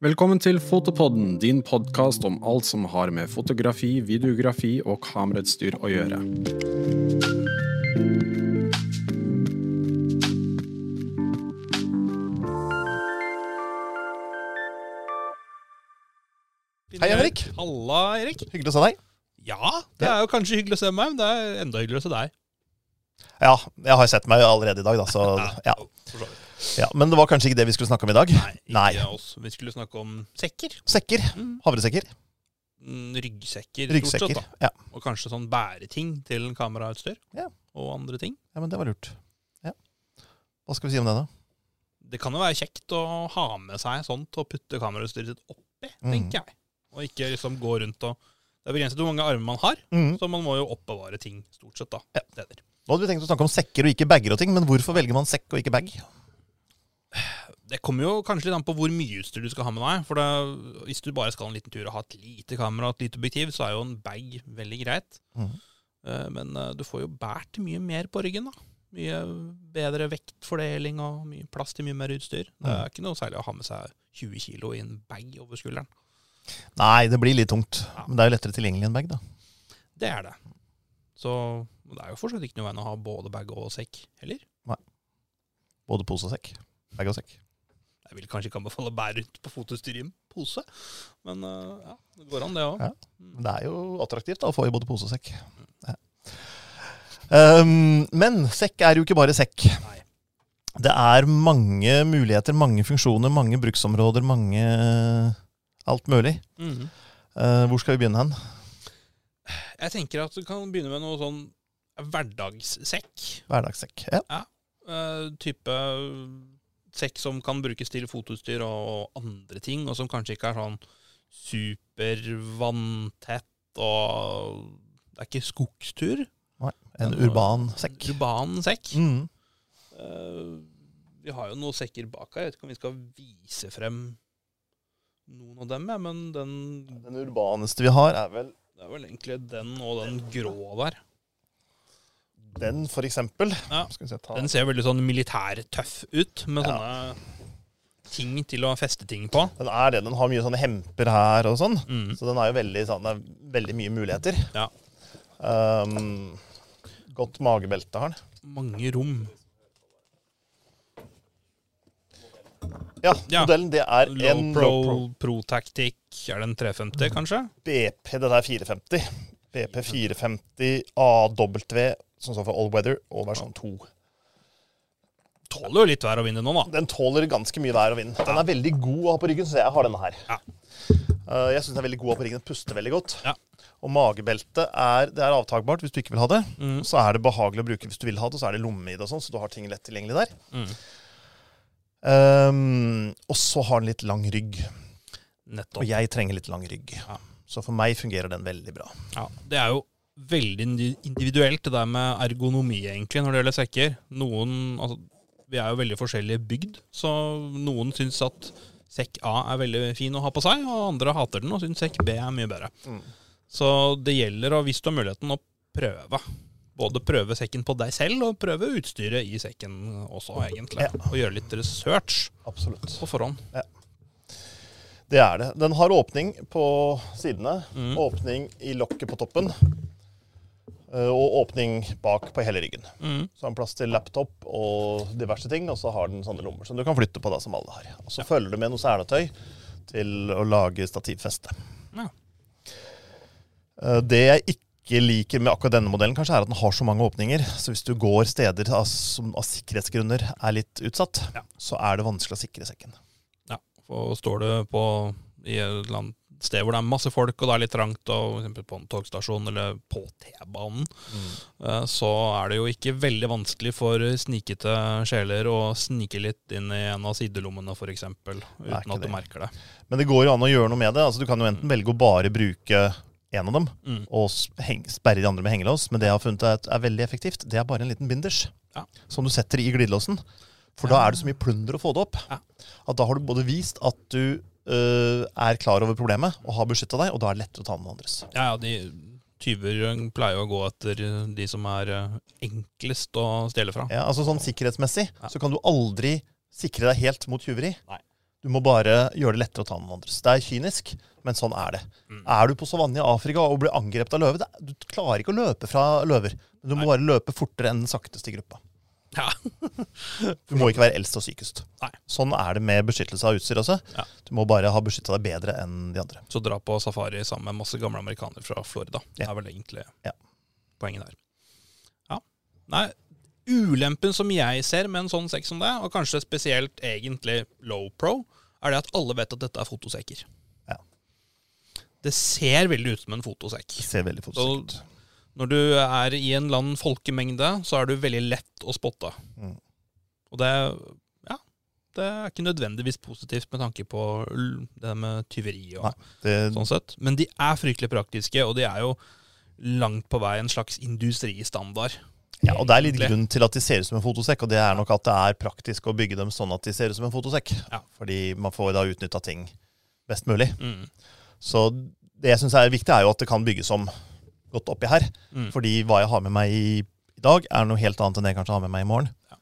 Velkommen til Fotopodden, din podkast om alt som har med fotografi, videografi og kamerautstyr å gjøre. Hei, Erik. Halla, Erik. Hyggelig å se deg. Ja, det er jo kanskje hyggelig å se meg, men det er enda hyggeligere å se deg. Ja, jeg har sett meg allerede i dag, da, så ja. Ja. Men det var kanskje ikke det vi skulle snakke om i dag? Nei, ikke Nei. oss. Vi skulle snakke om sekker. Sekker. Mm. Havresekker. Mm, Ryggsekker, Ryggsekker. stort sett. da. Ja. Og kanskje sånn bæreting til kamerautstyr. Ja. Og andre ting. ja, men det var lurt. Ja. Hva skal vi si om det, da? Det kan jo være kjekt å ha med seg sånt og putte kamerautstyret sitt oppi, Mm. tenker jeg. Og ikke liksom gå rundt og Det er begrenset hvor mange armer man har, Mm. så man må jo oppbevare ting stort sett, da. Ja. Steder. Nå hadde vi tenkt å snakke om sekker og ikke bager og ting, men hvorfor velger man sekk og ikke bag? Det kommer jo kanskje litt an på hvor mye utstyr du skal ha med deg. For det, hvis du bare skal en liten tur og ha et lite kamera og et lite objektiv, så er jo en bag veldig greit. Mm. Uh, Men uh, du får jo båret mye mer på ryggen. da. Mye bedre vektfordeling og mye plass til mye mer utstyr. Det Mhm. er ikke noe særlig å ha med seg 20 kilo i en bag over skulderen. Nei, det blir litt tungt. Ja. Men det er jo lettere tilgjengelig enn bag, da. Det er det. Så det er jo fortsatt ikke noe veien å ha både bag og sekk heller. Nei. Både pose og sekk. Bag og sekk. Jeg vil kanskje ikke anbefale å bære rundt på fotoutstyr i en pose, men eh, ja, det går an, det òg. Ja. Det er jo attraktivt da, å få i både pose og sekk. Ja. Um, men sekk er jo ikke bare sekk. Nei. Det er mange muligheter, mange funksjoner, mange bruksområder, mange Alt mulig. Mhm. uh, hvor skal vi begynne hen? Jeg tenker at du kan begynne med noe sånn hverdagssekk. Hverdagssekk. Ja. Eh, type sekk som kan brukes til fotoutstyr og andre ting, og som kanskje ikke er sånn super vanntett og Det er ikke skogstur. Nei, en urban sekk. Urban sekk. Mm. Uh, vi har jo noen sekker bak her. Jeg vet ikke om vi skal vise frem noen av dem, men den, Den urbaneste vi har, er vel det er vel egentlig den og den grå der. Den, for eksempel. Ja. Se, Den ser veldig sånn militærtøff ut, med Ja. sånne ting til å feste ting på. Den er det. Den har mye sånne hemper her og sånn. Mm. Så den er jo veldig sånn er veldig mye muligheter. Ja. Um, godt magebelte har den. Mange rom. Ja, modellen det er Low en Pro, Low Pro Pro Tactic, er det en 350, kanskje? BP. Det er 450. BP 450 AW, som står for All Weather, og versjon 2. Tåler jo litt vær og vind nå, da. Den tåler ganske mye vær og vind. Den er veldig god å ha på ryggen, så jeg har denne her. Ja. Uh, jeg syns den er veldig god å ha på ryggen. Den puster veldig godt. Ja. Og magebeltet er, det er avtagbart hvis du ikke vil ha det. Mm. Så er det behagelig å bruke hvis du vil ha det, og så er det lomme i det, og sånn, så du har ting lett tilgjengelig der. Mm. Um, og så har den litt lang rygg. Nettopp. Og jeg trenger litt lang rygg. Ja. Så for meg fungerer den veldig bra. Ja, det er jo veldig individuelt, det der med ergonomi, egentlig, når det gjelder sekker. Noen Altså, vi er jo veldig forskjellig bygd, så noen syns at sekk A er veldig fin å ha på seg, og andre hater den og syns sekk B er mye bedre. Mm. Så det gjelder, og hvis du har muligheten, å prøve. Både prøve sekken på deg selv, og prøve utstyret i sekken også, egentlig. Ja. Og gjøre litt research Absolutt. på forhånd. Det er det. Den har åpning på sidene, Mm. åpning i lokket på toppen, og åpning bak på hele ryggen. Mm. Så har den plass til laptop og diverse ting, og så har den sånne lommer som du kan flytte på, da, som alle har. Og så følger du med noe sernetøy til å lage stativfeste. Ja. Eh, Det jeg ikke liker med akkurat denne modellen, kanskje er at den har så mange åpninger. Så hvis du går steder som av sikkerhetsgrunner er litt utsatt, Ja. så er det vanskelig å sikre sekken. Ja, for står du på i et eller annet sted hvor det er masse folk, og det er litt trangt, og eksempel på en togstasjon eller på T-banen, mm. så er det jo ikke veldig vanskelig for snikete sjeler å snike litt inn i en av sidelommene, f.eks., uten at du det. merker det. Men det går jo an å gjøre noe med det. Altså, du kan jo enten velge å bare bruke en av dem Mm. og heng, sperre de andre med hengelås, men det jeg har funnet er, er veldig effektivt. Det er bare en liten binders Ja. som du setter i glidelåsen. For da er det så mye plunder å få det opp. Ja. At da har du både vist at du øh, er klar over problemet og har beskytta deg, og da er det lettere å ta med noen andres. Ja, ja, de tyver pleier jo å gå etter de som er eh, enklest å stjele fra. Ja, altså sånn Sikkerhetsmessig Ja. så kan du aldri sikre deg helt mot tyveri. Nei. Du må bare gjøre det lettere å ta noen andres. Det er kynisk, men sånn er det. Mm. Er du på savannen i Afrika og blir angrepet av løve, du klarer ikke å løpe fra løver. Du må bare løpe fortere enn den sakteste gruppa. Ja. Du må ikke være eldst og sykest. Nei. Sånn er det med beskyttelse av utstyr også. Ja. Du må bare ha beskytta deg bedre enn de andre. Så dra på safari sammen med masse gamle amerikanere fra Florida. Det er vel egentlig Ja. poenget der. Ja. Nei, ulempen som jeg ser med en sånn sekk som det, og kanskje spesielt egentlig low pro, er det at alle vet at dette er fotosekker. Ja. Det ser veldig ut som en fotosekk. Det ser veldig fotosekk ut. Når du er i en annen folkemengde, så er du veldig lett å spotte. Mm. Og det Ja, det er ikke nødvendigvis positivt med tanke på det med tyveri og Nei. Det, sånn sett. Men de er fryktelig praktiske, og de er jo langt på vei en slags industristandard. ja, og det er litt grunn til at de ser ut som en fotosekk, og det er nok at det er praktisk å bygge dem sånn at de ser ut som en fotosekk. Ja. Fordi man får da utnytta ting best mulig. Mm. Så det jeg syns er viktig, er jo at det kan bygges om godt oppi her. Mm. Fordi hva jeg har med meg i, i dag, er noe helt annet enn det jeg kanskje har med meg i morgen. Ja.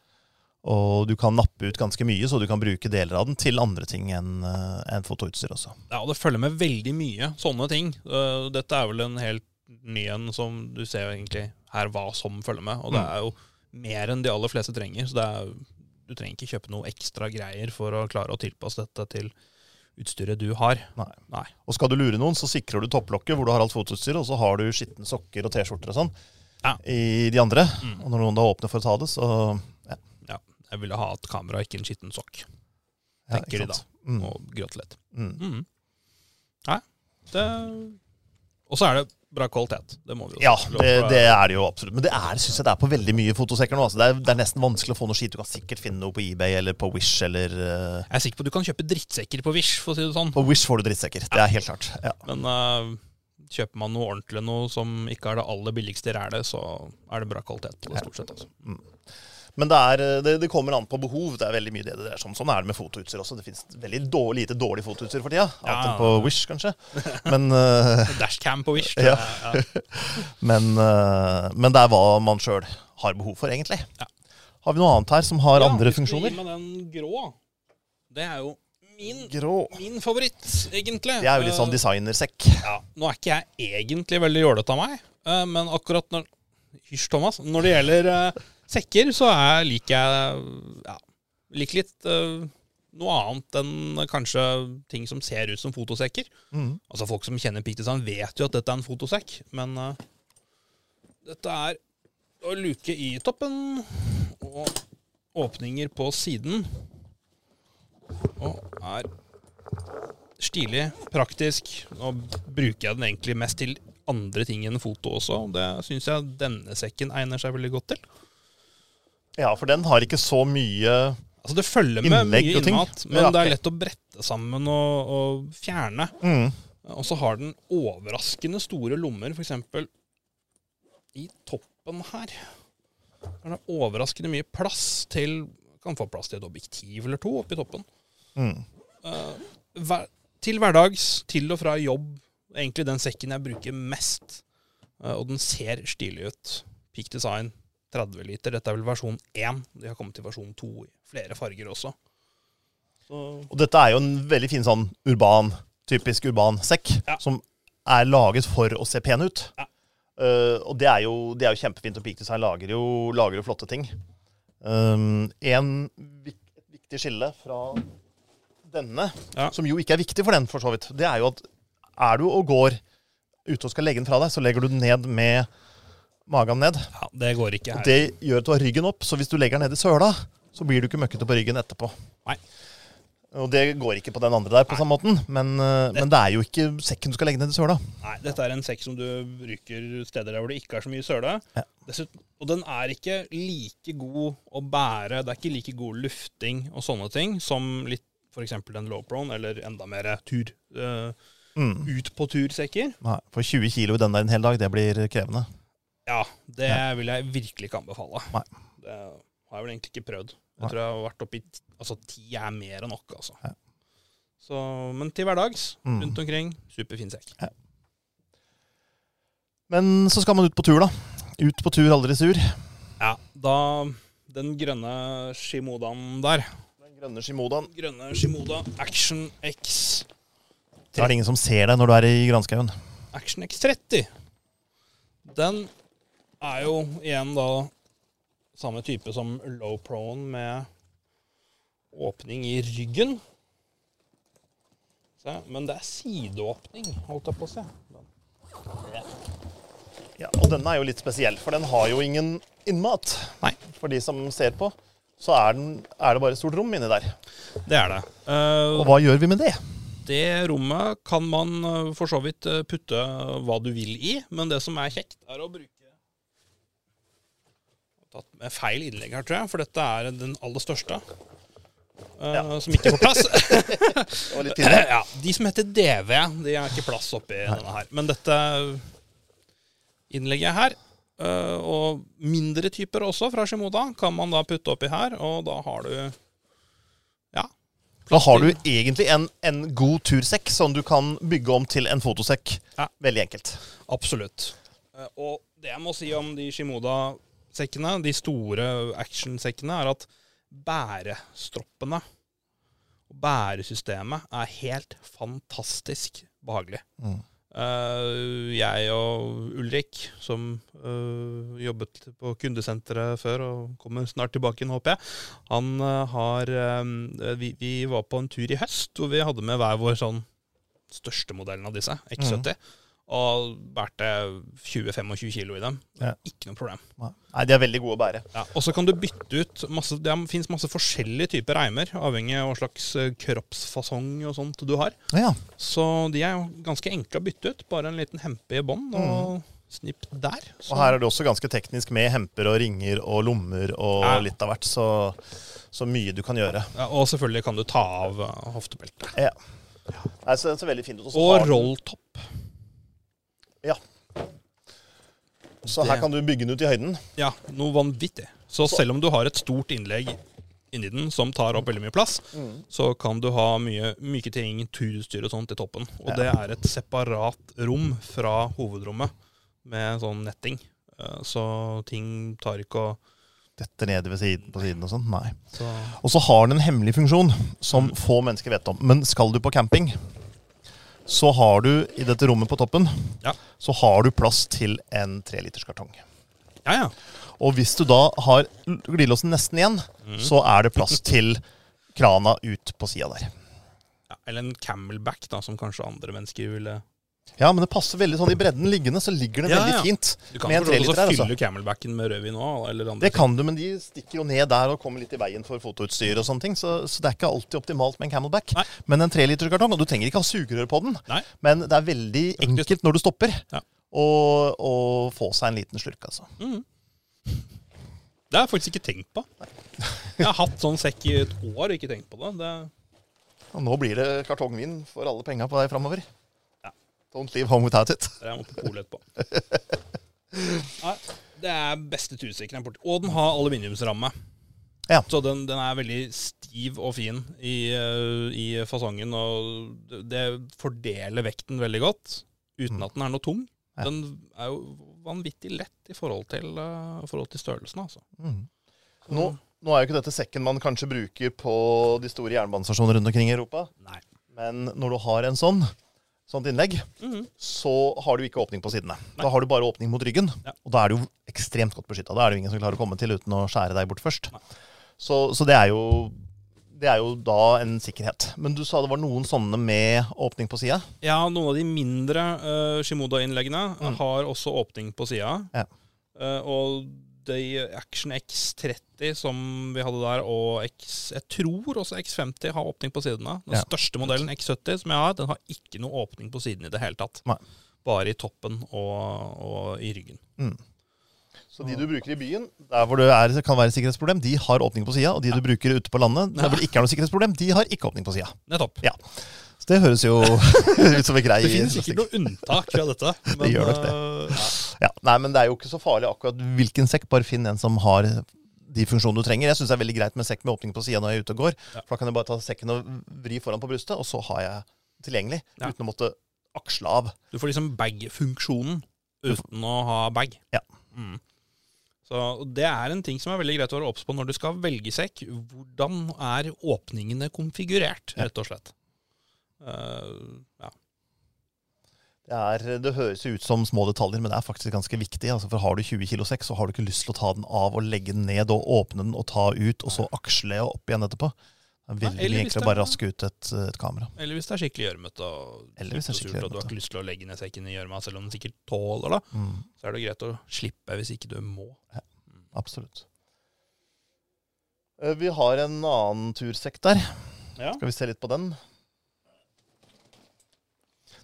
Og du kan nappe ut ganske mye, så du kan bruke deler av den til andre ting enn en fotoutstyr også. Ja, og det følger med veldig mye sånne ting. Uh, Dette er vel en helt ny en som du ser egentlig her hva som følger med. Og det Mm. er jo mer enn de aller fleste trenger. Så det er, du trenger ikke kjøpe noe ekstra greier for å klare å tilpasse dette til utstyret du har. Nei. Nei. Og skal du lure noen, så sikrer du topplokket hvor du har alt fotoutstyret, og så har du skitne sokker og T-skjorter og sånn Ja. i de andre. Mm. Og når noen da åpner for å ta det, så ja, Ja, jeg ville ha et kamera, ikke en skitten sokk. ja, Tenker de da. Mm. Og gråte litt. Mm. Mm. Nei, det Og så er det bra kvalitet. Det må vi jo Ja, det, det er det jo absolutt. Men det er, synes jeg det er på veldig mye fotosekker nå. Altså. Det, er, det er nesten vanskelig å få noe skit. Du kan sikkert finne noe på eBay eller på Wish eller uh... Jeg er sikker på at du kan kjøpe drittsekker på Wish, for å si det sånn. På Wish får du drittsekker. Det er helt klart. Ja. Men uh, kjøper man noe ordentlig noe som ikke er det aller billigste rælet, så er det bra kvalitet på det, stort sett. Altså. Men det, er, eh, det, det kommer an på behov. Det er veldig mye det det er sånn. Sånn er det med fotoutstyr også. Det finnes veldig dårlig, lite dårlig fotoutstyr for tida. Annet enn på Wish, kanskje. Men, uh, Dashcam på Wish. Ja. ja. men, uh, men det er hva man sjøl har behov for, egentlig. Ja. Har vi noe annet her som har Ja, andre funksjoner? Ja, den grå. Det er jo min, min favoritt, egentlig. Det er jo litt sånn designersekk. Ja, Nå er ikke jeg egentlig veldig jålete av meg, men akkurat når Hysj, Thomas. Når det gjelder sekker, så er, liker jeg ja, liker litt uh, noe annet enn kanskje ting som ser ut som fotosekker. Mm. Altså Folk som kjenner Design, vet jo at dette er en fotosekk, men uh, dette er å luke i toppen og åpninger på siden. Og er stilig, praktisk. Nå bruker jeg den egentlig mest til andre ting enn foto også. Det syns jeg denne sekken egner seg veldig godt til. Ja, for den har ikke så mye Altså Det følger med Innlegg mye innmat, men Ja, det er lett å brette sammen og, og fjerne. mm. Og så har den overraskende store lommer, f.eks. i toppen her. Den har overraskende mye plass til Kan få plass til et objektiv eller to oppi toppen. Mm. Eh, til hverdags, til og fra jobb. Egentlig den sekken jeg bruker mest. Eh, og den ser stilig ut. Peak Design 30 liter. Dette er vel versjon 1. De har kommet til versjon 2 i flere farger også. Så Og dette er jo en veldig fin sånn urban, typisk urban sekk, Ja. som er laget for å se pen ut. Ja. Uh, og det er, jo, det er jo kjempefint, og Peak Design lager jo, lager jo flotte ting. Um, en vik, viktig skille fra denne, Ja. som jo ikke er viktig for den, for så vidt, det er jo at er du og går ute og skal legge den fra deg, så legger du den ned med magen ned. ja, det går ikke her. Det gjør at du har ryggen opp, så hvis du legger den ned i søla, så blir du ikke møkkete på ryggen etterpå. Nei. Og det går ikke på den andre der på samme måten, men, eh, men det er jo ikke sekken du skal legge ned i søla. Nei, dette er en sekk som du bruker steder der hvor det ikke er så mye søle. Ja. Dessuten, og den er ikke like god å bære. Det er ikke like god lufting og sånne ting som litt f.eks. den lowprone, eller enda mer tur. Uh, Mm. ut på tur-sekker. Nei, for 20 kilo i den der en hel dag, det blir krevende. Ja, det Ja. vil jeg virkelig ikke anbefale. Nei. Det har jeg vel egentlig ikke prøvd. Jeg Nei. tror jeg har vært oppi Altså, ti er mer enn nok, altså. Ja. Så, men til hverdags, Mm. rundt omkring, superfin sekk. Men så skal man ut på tur, da. Ut på tur, aldri sur. Ja, da Den grønne Shimodaen der Den Grønne Shimodaen. Grønne Shimoda Action X. Da er det ingen som ser deg når du er i granskauen. Action X30. Den er jo igjen da samme type som low prone med åpning i ryggen. Se, men det er sideåpning, holdt jeg på å si. Ja, og denne er jo litt spesiell, for den har jo ingen innmat. Nei. For de som ser på, så er, den, er det bare et stort rom inni der. Det er det. Uh, Og hva gjør vi med det? det rommet kan man eh, for så vidt eh, putte hva du vil i, men det som er kjekt, er å bruke Tatt med feil innlegg her, tror jeg, for dette er den aller største. eh, Ja. Som ikke får plass. Ja, de som heter DV, de har ikke plass oppi denne her. Men dette innlegget her, uh, og mindre typer også fra Shimoda, kan man da putte oppi her, og da har du Ja. Da har du egentlig en, en god tursekk som du kan bygge om til en fotosekk. Ja. Veldig enkelt. Absolutt. Uh, Og det jeg må si om de Shimoda-sekkene, de store actionsekkene, er at bærestroppene og bæresystemet er helt fantastisk behagelig. Mm. Uh, jeg og Ulrik, som uh, jobbet på kundesenteret før og kommer snart tilbake igjen, håper jeg, han uh, har vi, vi var på en tur i høst hvor vi hadde med hver vår sånn største modellen av disse, X70. Og bærte 20-25 kilo i dem. Ja. Ikke noe problem. Nei, de er veldig gode å bære. Ja, og så kan du bytte ut masse, Det fins masse forskjellige typer reimer, avhengig av hva slags eh, kroppsfasong og sånt du har. Ja, Så de er jo ganske enkle å bytte ut. Bare en liten hempe i bånd. og snipp der. Så, Og her er det også ganske teknisk med hemper og ringer og lommer og Ja. litt av hvert. Så, så mye du kan gjøre. ja, og selvfølgelig kan du ta av hoftebeltet. Ja. Så det ser veldig fint Også Og rolltopp. Ja. Så her kan du bygge den ut i høyden. Ja, noe vanvittig. Så selv om du har et stort innlegg inni den som tar opp veldig mye plass, så kan du ha mye myke ting, turutstyr og sånt i toppen. Og Ja. det er et separat rom fra hovedrommet med sånn netting. Eh, Så ting tar ikke å Dette nede ved siden, på siden og sånn. Nei. så, Og så har den en hemmelig funksjon Mm. som få mennesker vet om. Men skal du på camping, så har du i dette rommet på toppen Ja. så har du plass til en treliterskartong. Ja, ja. Og hvis du da har glidelåsen nesten igjen, Mm. så er det plass til krana ut på sida der. ja. Eller en camelback, da, som kanskje andre mennesker ville Ja, men det passer veldig sånn i bredden liggende, så ligger det Ja, veldig ja. fint. Du kan treliter også altså. fylle camelbacken med rødvin òg, Det kan du, men de stikker jo ned der og kommer litt i veien for fotoutstyr og sånne ting. Så, så det er ikke alltid optimalt med en camelback. Nei. Men en treliterskartong, og du trenger ikke ha sugerør på den, Nei. men det er veldig enkelt når du stopper Ja. å, å få seg en liten slurk, altså. Mm. Det har jeg faktisk ikke tenkt på. Jeg har hatt sånn sekk i et år og ikke tenkt på det. det Og nå blir det kartongvin for alle penga på deg framover. Don't leave home without it. Det er jeg måtte på polet etterpå. Nei, det er beste tursekken jeg har borti. Og den har aluminiumsramme. Ja. Så den, den er veldig stiv og fin i, eh, i fasongen, og det- det fordeler vekten veldig godt, uten at den er noe tung. Ja. Den er jo vanvittig lett i forhold til, uh, forhold til størrelsen, altså. Mm. Nå, nå er jo ikke dette sekken man kanskje bruker på de store jernbanestasjonene rundt omkring i Europa. Nei. Men når du har en sånn, sånt innlegg, Mhm. så har du ikke åpning på sidene. Da har du bare åpning mot ryggen, Ja. og da er du jo ekstremt godt beskytta. Da er det jo ingen som klarer å komme til uten å skjære deg bort først. Så, så det, er jo, det er jo da en sikkerhet. Men du sa det var noen sånne med åpning på sida? Ja, noen av de mindre uh, Shimoda-innleggene Mm. har også åpning på sida. Ja. Uh, og Action X30 som vi hadde der, og X Jeg tror også X50 har åpning på sidene. Den Ja. største modellen, X70, som jeg har, den har ikke noe åpning på siden i det hele tatt. Nei. Bare i toppen og, og i ryggen. Så de du bruker i byen, der hvor det er, kan være sikkerhetsproblem, de har åpning på sida. Og de du bruker ute på landet, der hvor det ikke er noe sikkerhetsproblem, de har ikke åpning på sida. Nettopp. Ja. Så det høres jo ut som en grei Det finnes sikkert noe unntak fra dette. Men, gjør nok det. eh, ja. Ja, Nei, men det er jo ikke så farlig akkurat hvilken sekk. Bare finn en som har de funksjonene du trenger. Jeg syns det er veldig greit med sekk med åpning på sida når jeg er ute og går. Ja. For da kan jeg bare ta sekken og vri foran på brystet, og så har jeg tilgjengelig. Ja. Uten å måtte aksle av. Du får liksom bag-funksjonen uten å ha bag. Ja. Mm. Så Det er en ting som er veldig greit å være obs på når du skal velge sekk. Hvordan er åpningene konfigurert, rett og slett. Eh, ja. Det, er, det høres ut som små detaljer, men det er faktisk ganske viktig. Altså, for Har du 20 kilo sekk, så har du ikke lyst til å ta den av og legge den ned og åpne den og ta ut, og så aksle og opp igjen etterpå. Det er veldig enklere å bare raske ut et, et kamera. Eller hvis det er skikkelig gjørmete og, Eller hvis det er surt, skikkelig og du har ikke lyst til å legge ned sekken i gjørma, selv om den sikkert tåler det, Mm, så er det greit å slippe hvis ikke du må. absolutt. Eh, Vi har en annen tursekk der. Ja. Skal vi se litt på den?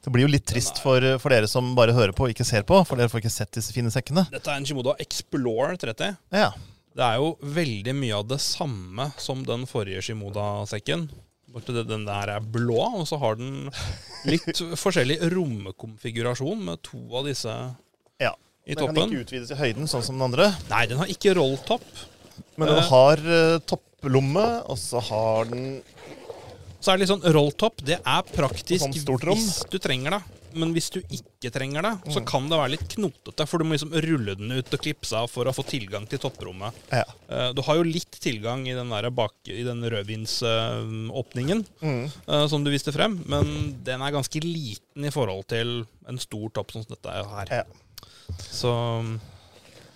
Det blir jo litt trist for, for dere som bare hører på og ikke ser på, for dere får ikke sett disse fine sekkene. Dette er en Shimoda Explorer 30. Ja, Det er jo veldig mye av det samme som den forrige Shimoda-sekken. Den der er blå, og så har den litt forskjellig romkonfigurasjon med to av disse ja. i Den kan ikke utvides i høyden, sånn som den andre. Nei, den har ikke rolltopp. Men den Eh. har uh, topplomme, og så har den Så er det litt sånn rolltopp. Det er praktisk Sånn hvis du trenger det. Men hvis du ikke trenger det, så Mm. kan det være litt knotete. For du må liksom rulle den ut og klipse av for å få tilgang til topprommet. Ja. Eh, Du har jo litt tilgang i den, bak, i den rødvinsåpningen Mm. eh, som du viste frem, men den er ganske liten i forhold til en stor topp som dette er her. Ja. Så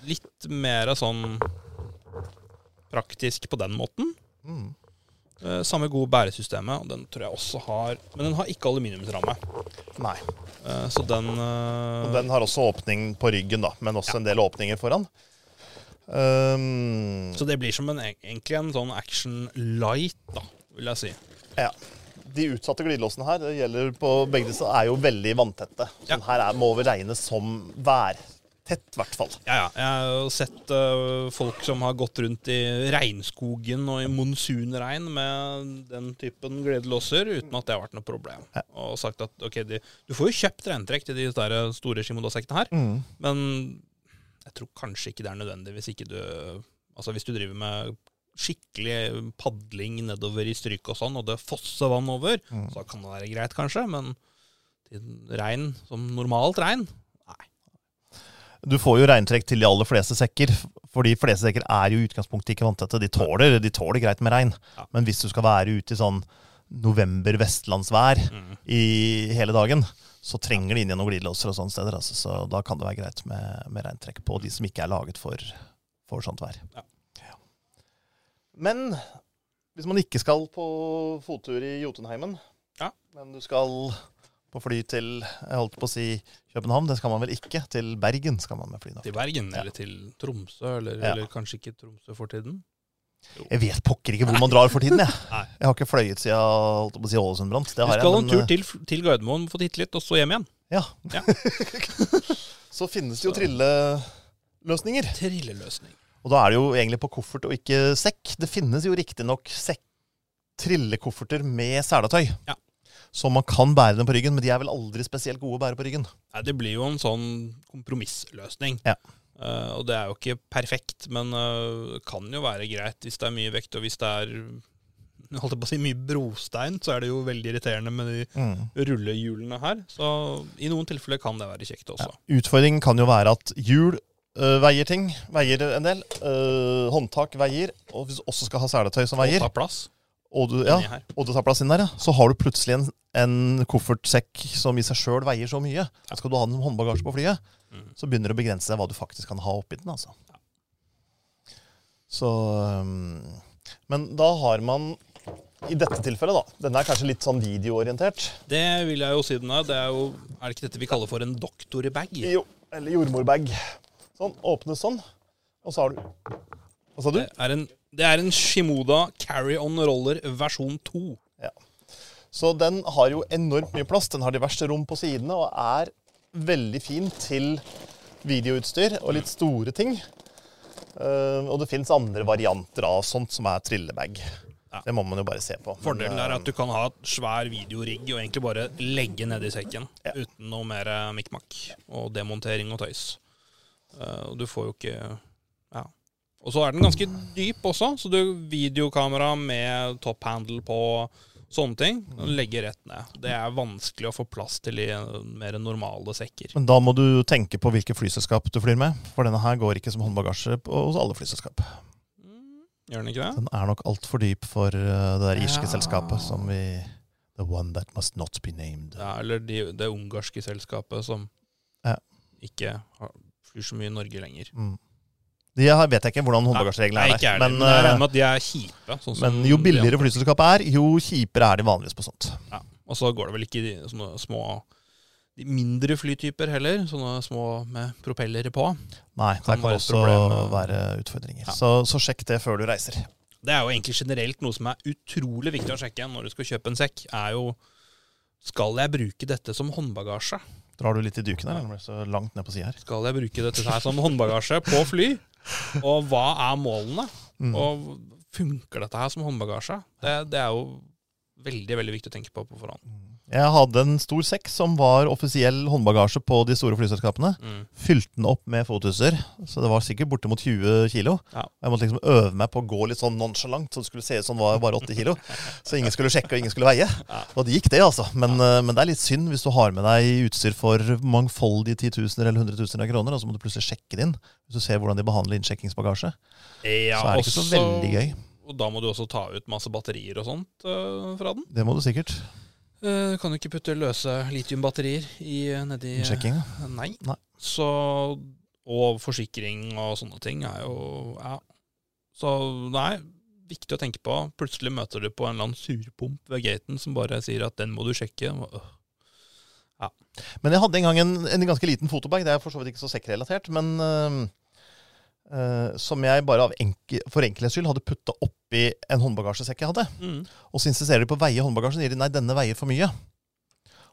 litt mer sånn praktisk på den måten. Mm. Eh, Samme gode bæresystemet, og den tror jeg også har Men den har ikke aluminiumsramme. Nei. Eh, Så den, eh, Og den har også åpning på ryggen, da, men også en del åpninger foran. Um, Så det blir som en, egentlig en sånn action light, da, vil jeg si. ja. De utsatte glidelåsene her, det gjelder på begge disse, er jo veldig vanntette. Så Ja. den her er, må vi regnes som værtett, i hvert fall. Ja, ja. Jeg har sett uh, folk som har gått rundt i regnskogen og i monsunregn med den typen gledelåser uten at det har vært noe problem. Ja. Og sagt at ok, de, du får jo kjøpt regntrekk til de der store Shimoda-sekkene her, Mm. men jeg tror kanskje ikke det er nødvendig hvis ikke du Altså hvis du driver med skikkelig padling nedover i stryk og sånn, og det fosser vann over, Mm. så kan det være greit, kanskje, men regn som normalt regn. Du får jo regntrekk til de aller fleste sekker, for de fleste sekker er jo i utgangspunktet ikke vanntette. De tåler, de tåler greit med regn. Ja. Men hvis du skal være ute i sånn november-vestlandsvær Mm. i hele dagen, så trenger de inn gjennom glidelåser og sånne steder. Altså. Så da kan det være greit med, med regntrekk på de som ikke er laget for, for sånt vær. Ja. Ja. Men hvis man ikke skal på fottur i Jotunheimen, Ja. men du skal på fly til jeg holdt på å si København, det skal man vel ikke. Til Bergen skal man med fly nå. Til Bergen, Ja. eller til Tromsø, eller, Ja. eller kanskje ikke Tromsø for tiden. Jeg vet pokker ikke hvor man drar for tiden, jeg. Nei. Jeg har ikke fløyet siden holdt på å si Ålesund brant. Du skal en men, tur til, til Gardermoen, få titte litt, og så hjem igjen. Ja. Ja. så finnes det jo trilleløsninger. Trilleløsning. Og da er det jo egentlig på koffert og ikke sekk. Det finnes jo riktignok trillekofferter med seletøy. Ja. Så man kan bære dem på ryggen, men de er vel aldri spesielt gode å bære på ryggen. Nei, det blir jo en sånn kompromissløsning. Ja. Uh, og det er jo ikke perfekt, men det det kan jo være greit hvis det er mye vekt, og hvis det er jeg på å si mye brostein, så er det jo veldig irriterende med de Mm. rullehjulene her. Så i noen tilfeller kan det være kjekt også. Utfordringen kan jo være at hjul øh, veier ting. Veier en del. Øh, håndtak veier. Og hvis du også skal ha seletøy som Og veier, ta plass og du, ja, og du tar plass inn der, ja, så har du plutselig en, en koffertsekk som i seg sjøl veier så mye. Skal du ha den som håndbagasje på flyet, mm. så begynner det å begrense deg hva du faktisk kan ha oppi den. altså. Så um, Men da har man i dette tilfellet, da Denne er kanskje litt sånn videoorientert. Det vil jeg jo si den er. Det er jo Er det ikke dette vi kaller for en doktorbag? Jo, eller jordmorbag. Sånn. Åpnes sånn. Og så har du Hva sa du? Det er en, det er en Shimoda Carry-On Roller versjon 2. Så den har jo enormt mye plass. Den har diverse rom på sidene og er veldig fin til videoutstyr og litt store ting. Uh, og det fins andre varianter av sånt som er trillebag. Ja. Det må man jo bare se på. Fordelen er eh, at du kan ha et svær videorigg og egentlig bare legge nedi sekken Ja. uten noe mer eh, mikk-makk og demontering og tøys. Uh, og du får jo ikke Ja. Og så er den ganske dyp også, så du videokamera med top handle på Sånne ting. Legge rett ned. Det er vanskelig å få plass til i eh, mer normale sekker. Men da må du tenke på hvilke flyselskap du flyr med. For denne her går ikke som håndbagasje hos alle flyselskap. Gjør den ikke det? Den er nok altfor dyp for uh, det der irske Ja. selskapet som vi The one that must not be named. Ja, eller de, det ungarske selskapet som Ja. ikke har, flyr så mye i Norge lenger. Mm. De har, vet jeg ikke hvordan håndbagasjereglene er heller, Men, men jeg regner eh, med at de er kjipe. Sånn men jo billigere flyselskapet er, jo kjipere er de vanligvis på sånt. Ja. Og så går det vel ikke i sånne små de mindre flytyper heller, sånne små med propellere på. Nei, Kan det kan være også problem, være utfordringer. Ja. Så, så sjekk det før du reiser. Det er jo egentlig generelt noe som er utrolig viktig å sjekke når du skal kjøpe en sekk, er jo Skal jeg bruke dette som håndbagasje? Drar du litt i duken her? eller Så langt ned på sida her. Skal jeg bruke dette her som håndbagasje på fly? Og hva er målene? Mm. Og funker dette her som håndbagasje? Det, det er jo veldig veldig viktig å tenke på på forhånd. Jeg hadde en stor sekk som var offisiell håndbagasje på de store flyselskapene. Mm. Fylte den opp med fotuser, så det var sikkert bortimot 20 kilo. Ja. Jeg måtte liksom øve meg på å gå litt sånn nonchalant, så det skulle se ut som det var bare 80 kilo. Så ingen skulle sjekke og ingen skulle veie. Ja. Og det gikk, det, altså. Men, ja. men det er litt synd hvis du har med deg utstyr for mangfoldige titusener eller hundretusener av kroner, og så må du plutselig sjekke det inn. Hvis du ser hvordan de behandler innsjekkingsbagasje, Ja, så er det ikke så veldig gøy. Og da må du også ta ut masse batterier og sånt øh, fra den. Det må du sikkert. Uh, kan jo ikke putte løse litiumbatterier i, nedi Sjekking? Nei. Nei. Så, og forsikring og sånne ting er jo Ja. Så nei, viktig å tenke på. Plutselig møter du på en eller annen surpomp ved gaten som bare sier at den må du sjekke. Ja. Men jeg hadde en gang en, en ganske liten fotobag. Det er for så vidt ikke så sekkrelatert, men øh, som jeg bare av enke, for enkelhets skyld hadde putta oppi en håndbagasjesekk jeg hadde. Mm. Og så insisterer de på å veie håndbagasjen. Sier de nei, denne veier for mye.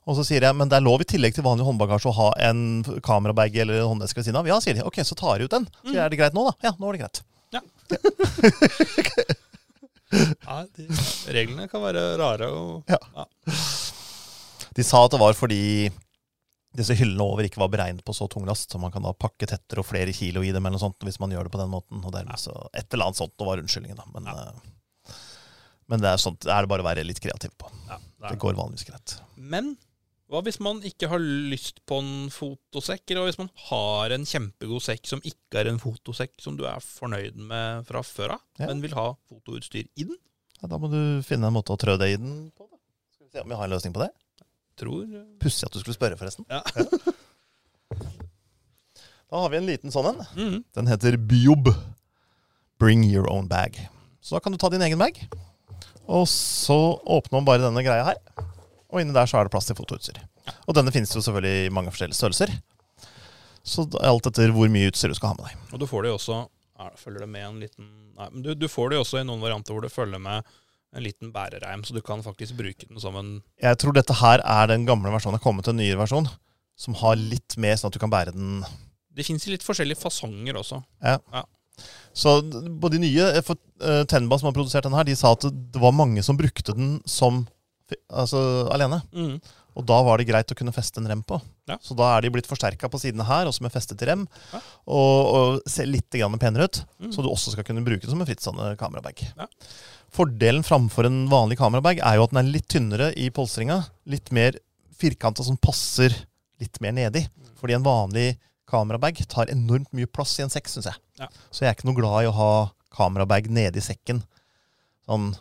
Og så sier jeg men det er lov i tillegg til vanlig håndbagasje å ha en kamerabag eller en håndeske ved siden av. Ja, sier de. Ok, så tar jeg ut den. Så Mm. er det greit nå, da? Ja, nå er det greit. Nei, de, reglene kan være rare. Og, Ja. De sa at det var fordi disse hyllene over ikke var beregnet på så tung last, så man kan da pakke tettere og flere kilo i dem eller noe sånt hvis man gjør det på den måten. Og dermed så Et eller annet sånt var unnskyldningen, da. Men, Ja. men det er sånt det er det bare å være litt kreativ på. ja, det Det går vanligvis greit. Men hva hvis man ikke har lyst på en fotosekk, eller hvis man har en kjempegod sekk som ikke er en fotosekk som du er fornøyd med fra før av, Ja. men vil ha fotoutstyr i den? Ja, da må du finne en måte å trø det i den på. Da. Skal vi se om vi har en løsning på det. Tror Pussig at du skulle spørre, forresten. Ja. Da har vi en liten sånn en. mm. Den heter Biob. Bring your own bag. Så da kan du ta din egen bag. Og så åpner man bare denne greia her. Og inni der så er det plass til fotoutstyr. Og denne finnes jo selvfølgelig i mange forskjellige størrelser. Så alt etter hvor mye utstyr du skal ha med deg. Og du får det jo også Følger det med en liten Nei, men du, du får det jo også i noen varianter hvor det følger med en liten bærereim, så du kan faktisk bruke den som en Jeg tror dette her er den gamle versjonen. Det har kommet til en nyere versjon som har litt mer sånn at du kan bære den Det fins litt forskjellige fasonger også. Ja. Så på de nye eh, for, eh, Tenba som har produsert den her, de sa at det var mange som brukte den som altså, alene. Mm. Og da var det greit å kunne feste en rem på. Ja. Så da er de blitt forsterka på sidene her, også med festet rem. Ja. Og, og ser litt grann penere ut, Mm. så du også skal kunne bruke det som en frittstående kamerabag. Ja. Fordelen framfor en vanlig kamerabag er jo at den er litt tynnere i polstringa. Litt mer firkanta som passer litt mer nedi. Fordi en vanlig kamerabag tar enormt mye plass i en sekk, syns jeg. Ja. Så jeg er ikke noe glad i å ha kamerabag nedi sekken. Sånn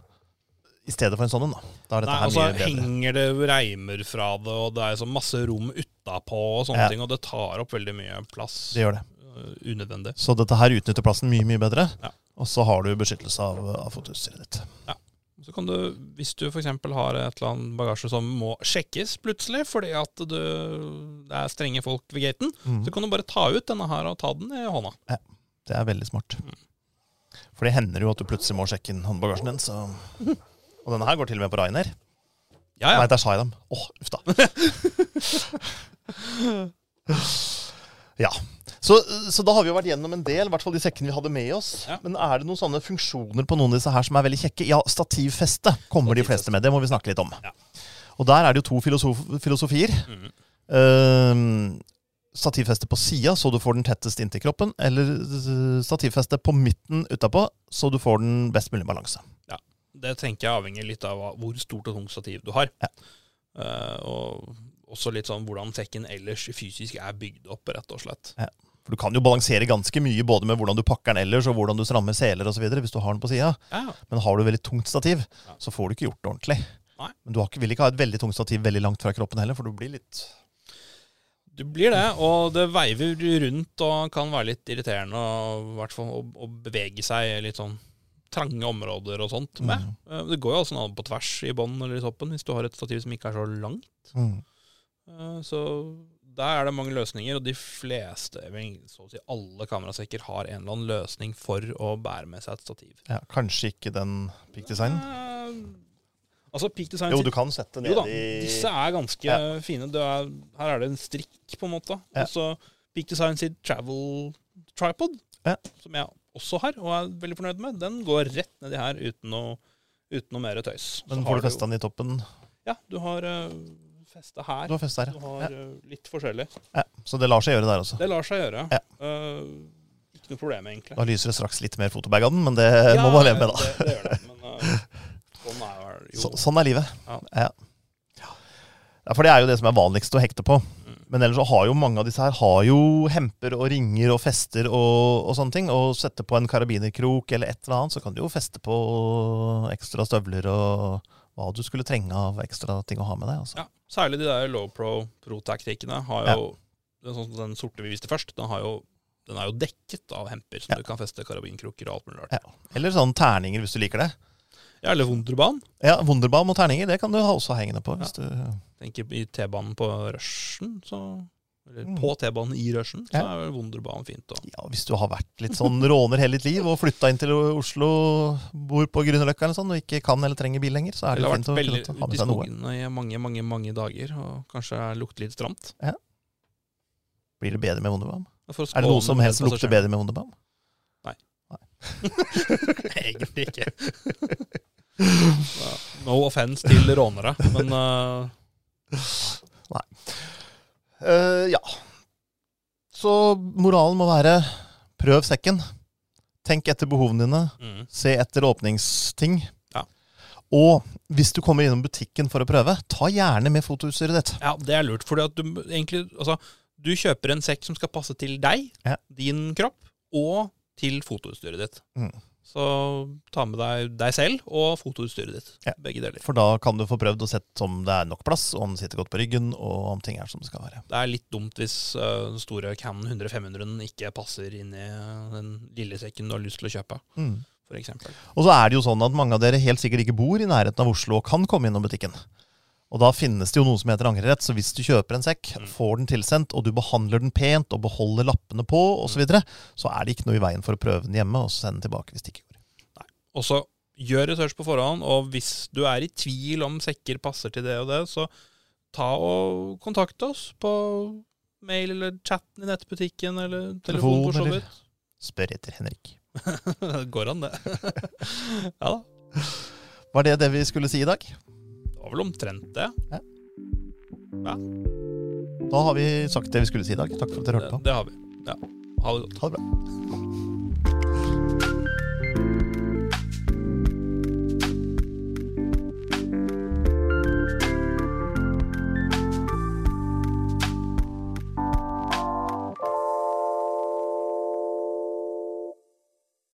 i stedet for en sånn en, da. Da dette Nei, her og så henger det reimer fra det, og det er så masse rom utapå og sånne Ja. ting, og det tar opp veldig mye plass. Det gjør det. øh, unødvendig. Så dette her utnytter plassen mye, mye bedre. Ja. Og så har du beskyttelse av, av fotoutstyret ditt. Så kan du, hvis du f.eks. har et eller annet bagasje som må sjekkes plutselig fordi at du, det er strenge folk ved gaten, Mm. så kan du bare ta ut denne her og ta den i hånda. Ja, Det er veldig smart. Mm. For det hender jo at du plutselig må sjekke inn håndbagasjen din. Så. Og denne her går til og med på Rainer. Ja, ja. Nei, der sa jeg dem. Åh, uff da. ja. Så, så da har vi jo vært gjennom en del, i hvert fall de sekkene vi hadde med oss. Ja. Men er det noen sånne funksjoner på noen av disse her som er veldig kjekke? Ja, stativfeste kommer de fleste med. Det må vi snakke litt om. Ja. Og der er det jo to filosof filosofier. Mm. Uh, stativfeste på sida, så du får den tettest inntil kroppen. Eller stativfeste på midten utapå, så du får den best mulig balanse. Ja, det tenker jeg avhenger litt av hvor stort og tungt stativ du har. Ja. Uh, og også litt sånn hvordan sekken ellers fysisk er bygd opp, rett og slett. For du kan jo balansere ganske mye både med hvordan du pakker den ellers, og hvordan du strammer seler osv. hvis du har den på sida. Ja, Men har du veldig tungt stativ, så får du ikke gjort det ordentlig. Nei. Men du har ikke, vil ikke ha et veldig tungt stativ veldig langt fra kroppen heller, for du blir litt Du blir det, og det veiver rundt og kan være litt irriterende og, å, å bevege seg i litt sånn trange områder og sånt med. Mm. Det går jo også an på tvers i bånn eller i toppen hvis du har et stativ som ikke er så langt. mm. Eh, Så der er det mange løsninger, og de fleste, så å si alle kamerasekker, har en eller annen løsning for å bære med seg et stativ. ja, Kanskje ikke den Peak Design? Uh, Altså, Peak Design Jo, du kan sette jo da, ned disse er ganske Ja. fine. Det er, her er det en strikk, på en måte. Ja. Og så Peak Design sitt travel tripod, Ja. som jeg også har og er veldig fornøyd med, den går rett nedi her uten noe, uten noe mer tøys. Men får du festa den i toppen? Ja, du har uh, festa her. Du har festa her, ja. har ja. eh, litt forskjellig. ja. Så det lar seg gjøre der også. Det lar seg gjøre. Ja. Uh, ikke noe problem, egentlig. Da lyser det straks litt mer fotobag av den, men det må man leve med, da. Det, det gjør det. Men uh, sånn er jo Så, sånn er livet. Ja. For det er jo det som er vanligst å hekte på. Mm. Men ellers så har jo mange av disse her har jo hemper og ringer og fester og, og sånne ting. Og sette på en karabinerkrok eller et eller annet, så kan du jo feste på ekstra støvler og hva du skulle trenge av ekstra ting å ha med deg. Altså. Ja, særlig de der low pro pro-taktikkene har jo den, sånn, den sorte vi viste først, den, har jo, den er jo dekket av hemper, som Ja. du kan feste karabinkroker og alt mulig rart. Ja. Eller sånne terninger, hvis du liker det. Ja, eller Wunderbanen. Ja, Wunderbaum og terninger, det kan du også ha hengende på. hvis du... Tenker i T-banen på rushen, så Eller Mm. på T-banen i rushen, så er vel Wunderbanen fint. Også. Ja, Hvis du har vært litt sånn råner hele ditt liv og flytta inn til Oslo, bor på Grünerløkka eller sånn, og ikke kan eller trenger bil lenger, så er det eller har fint vært å veldig kunne ha ute med i seg noe. skogene i mange, mange mange dager, og kanskje lukter litt stramt. Blir det bedre med Wunderbaum? Er det noe som helst lukter bedre med Wunderbaum? Egentlig ikke. No offense til rånere, men eh, Eh, ja. Så moralen må være prøv sekken. Tenk etter behovene dine. mm. Se etter åpningsting. Ja. Og hvis du kommer innom butikken for å prøve, ta gjerne med fotoutstyret ditt. Ja, det er lurt. fordi at du egentlig Altså, du kjøper en sekk som skal passe til deg, Ja. din kropp, og til fotoutstyret ditt. Mm. Så ta med deg deg selv og fotoutstyret ditt. Ja. Begge deler. For da kan du få prøvd og sett om det er nok plass, om den sitter godt på ryggen, og om ting er som det skal være. Det er litt dumt hvis øh, den store Canon 100-500-en ikke passer inn i den lille sekken du har lyst til å kjøpe, Mm. for eksempel. Og så er det jo sånn at mange av dere helt sikkert ikke bor i nærheten av Oslo og kan komme innom butikken. Og da finnes det jo noe som heter angrerett, så hvis du kjøper en sekk, Mm. får den tilsendt, og du behandler den pent og beholder lappene på osv., så, videre, så er det ikke noe i veien for å prøve den hjemme og sende den tilbake hvis det ikke går. Og så gjør research på forhånd, og hvis du er i tvil om sekker passer til det og det, så ta og kontakt oss på mail eller chatten i nettbutikken eller telefon for så eller- vidt. Spør etter Henrik. Det går an, det. ja da. Var det det vi skulle si i dag? Var vel omtrent det. Da har vi sagt det vi skulle si i dag. Takk for at dere hørte Det, det har vi. Ja. Ha det godt. Ha det bra.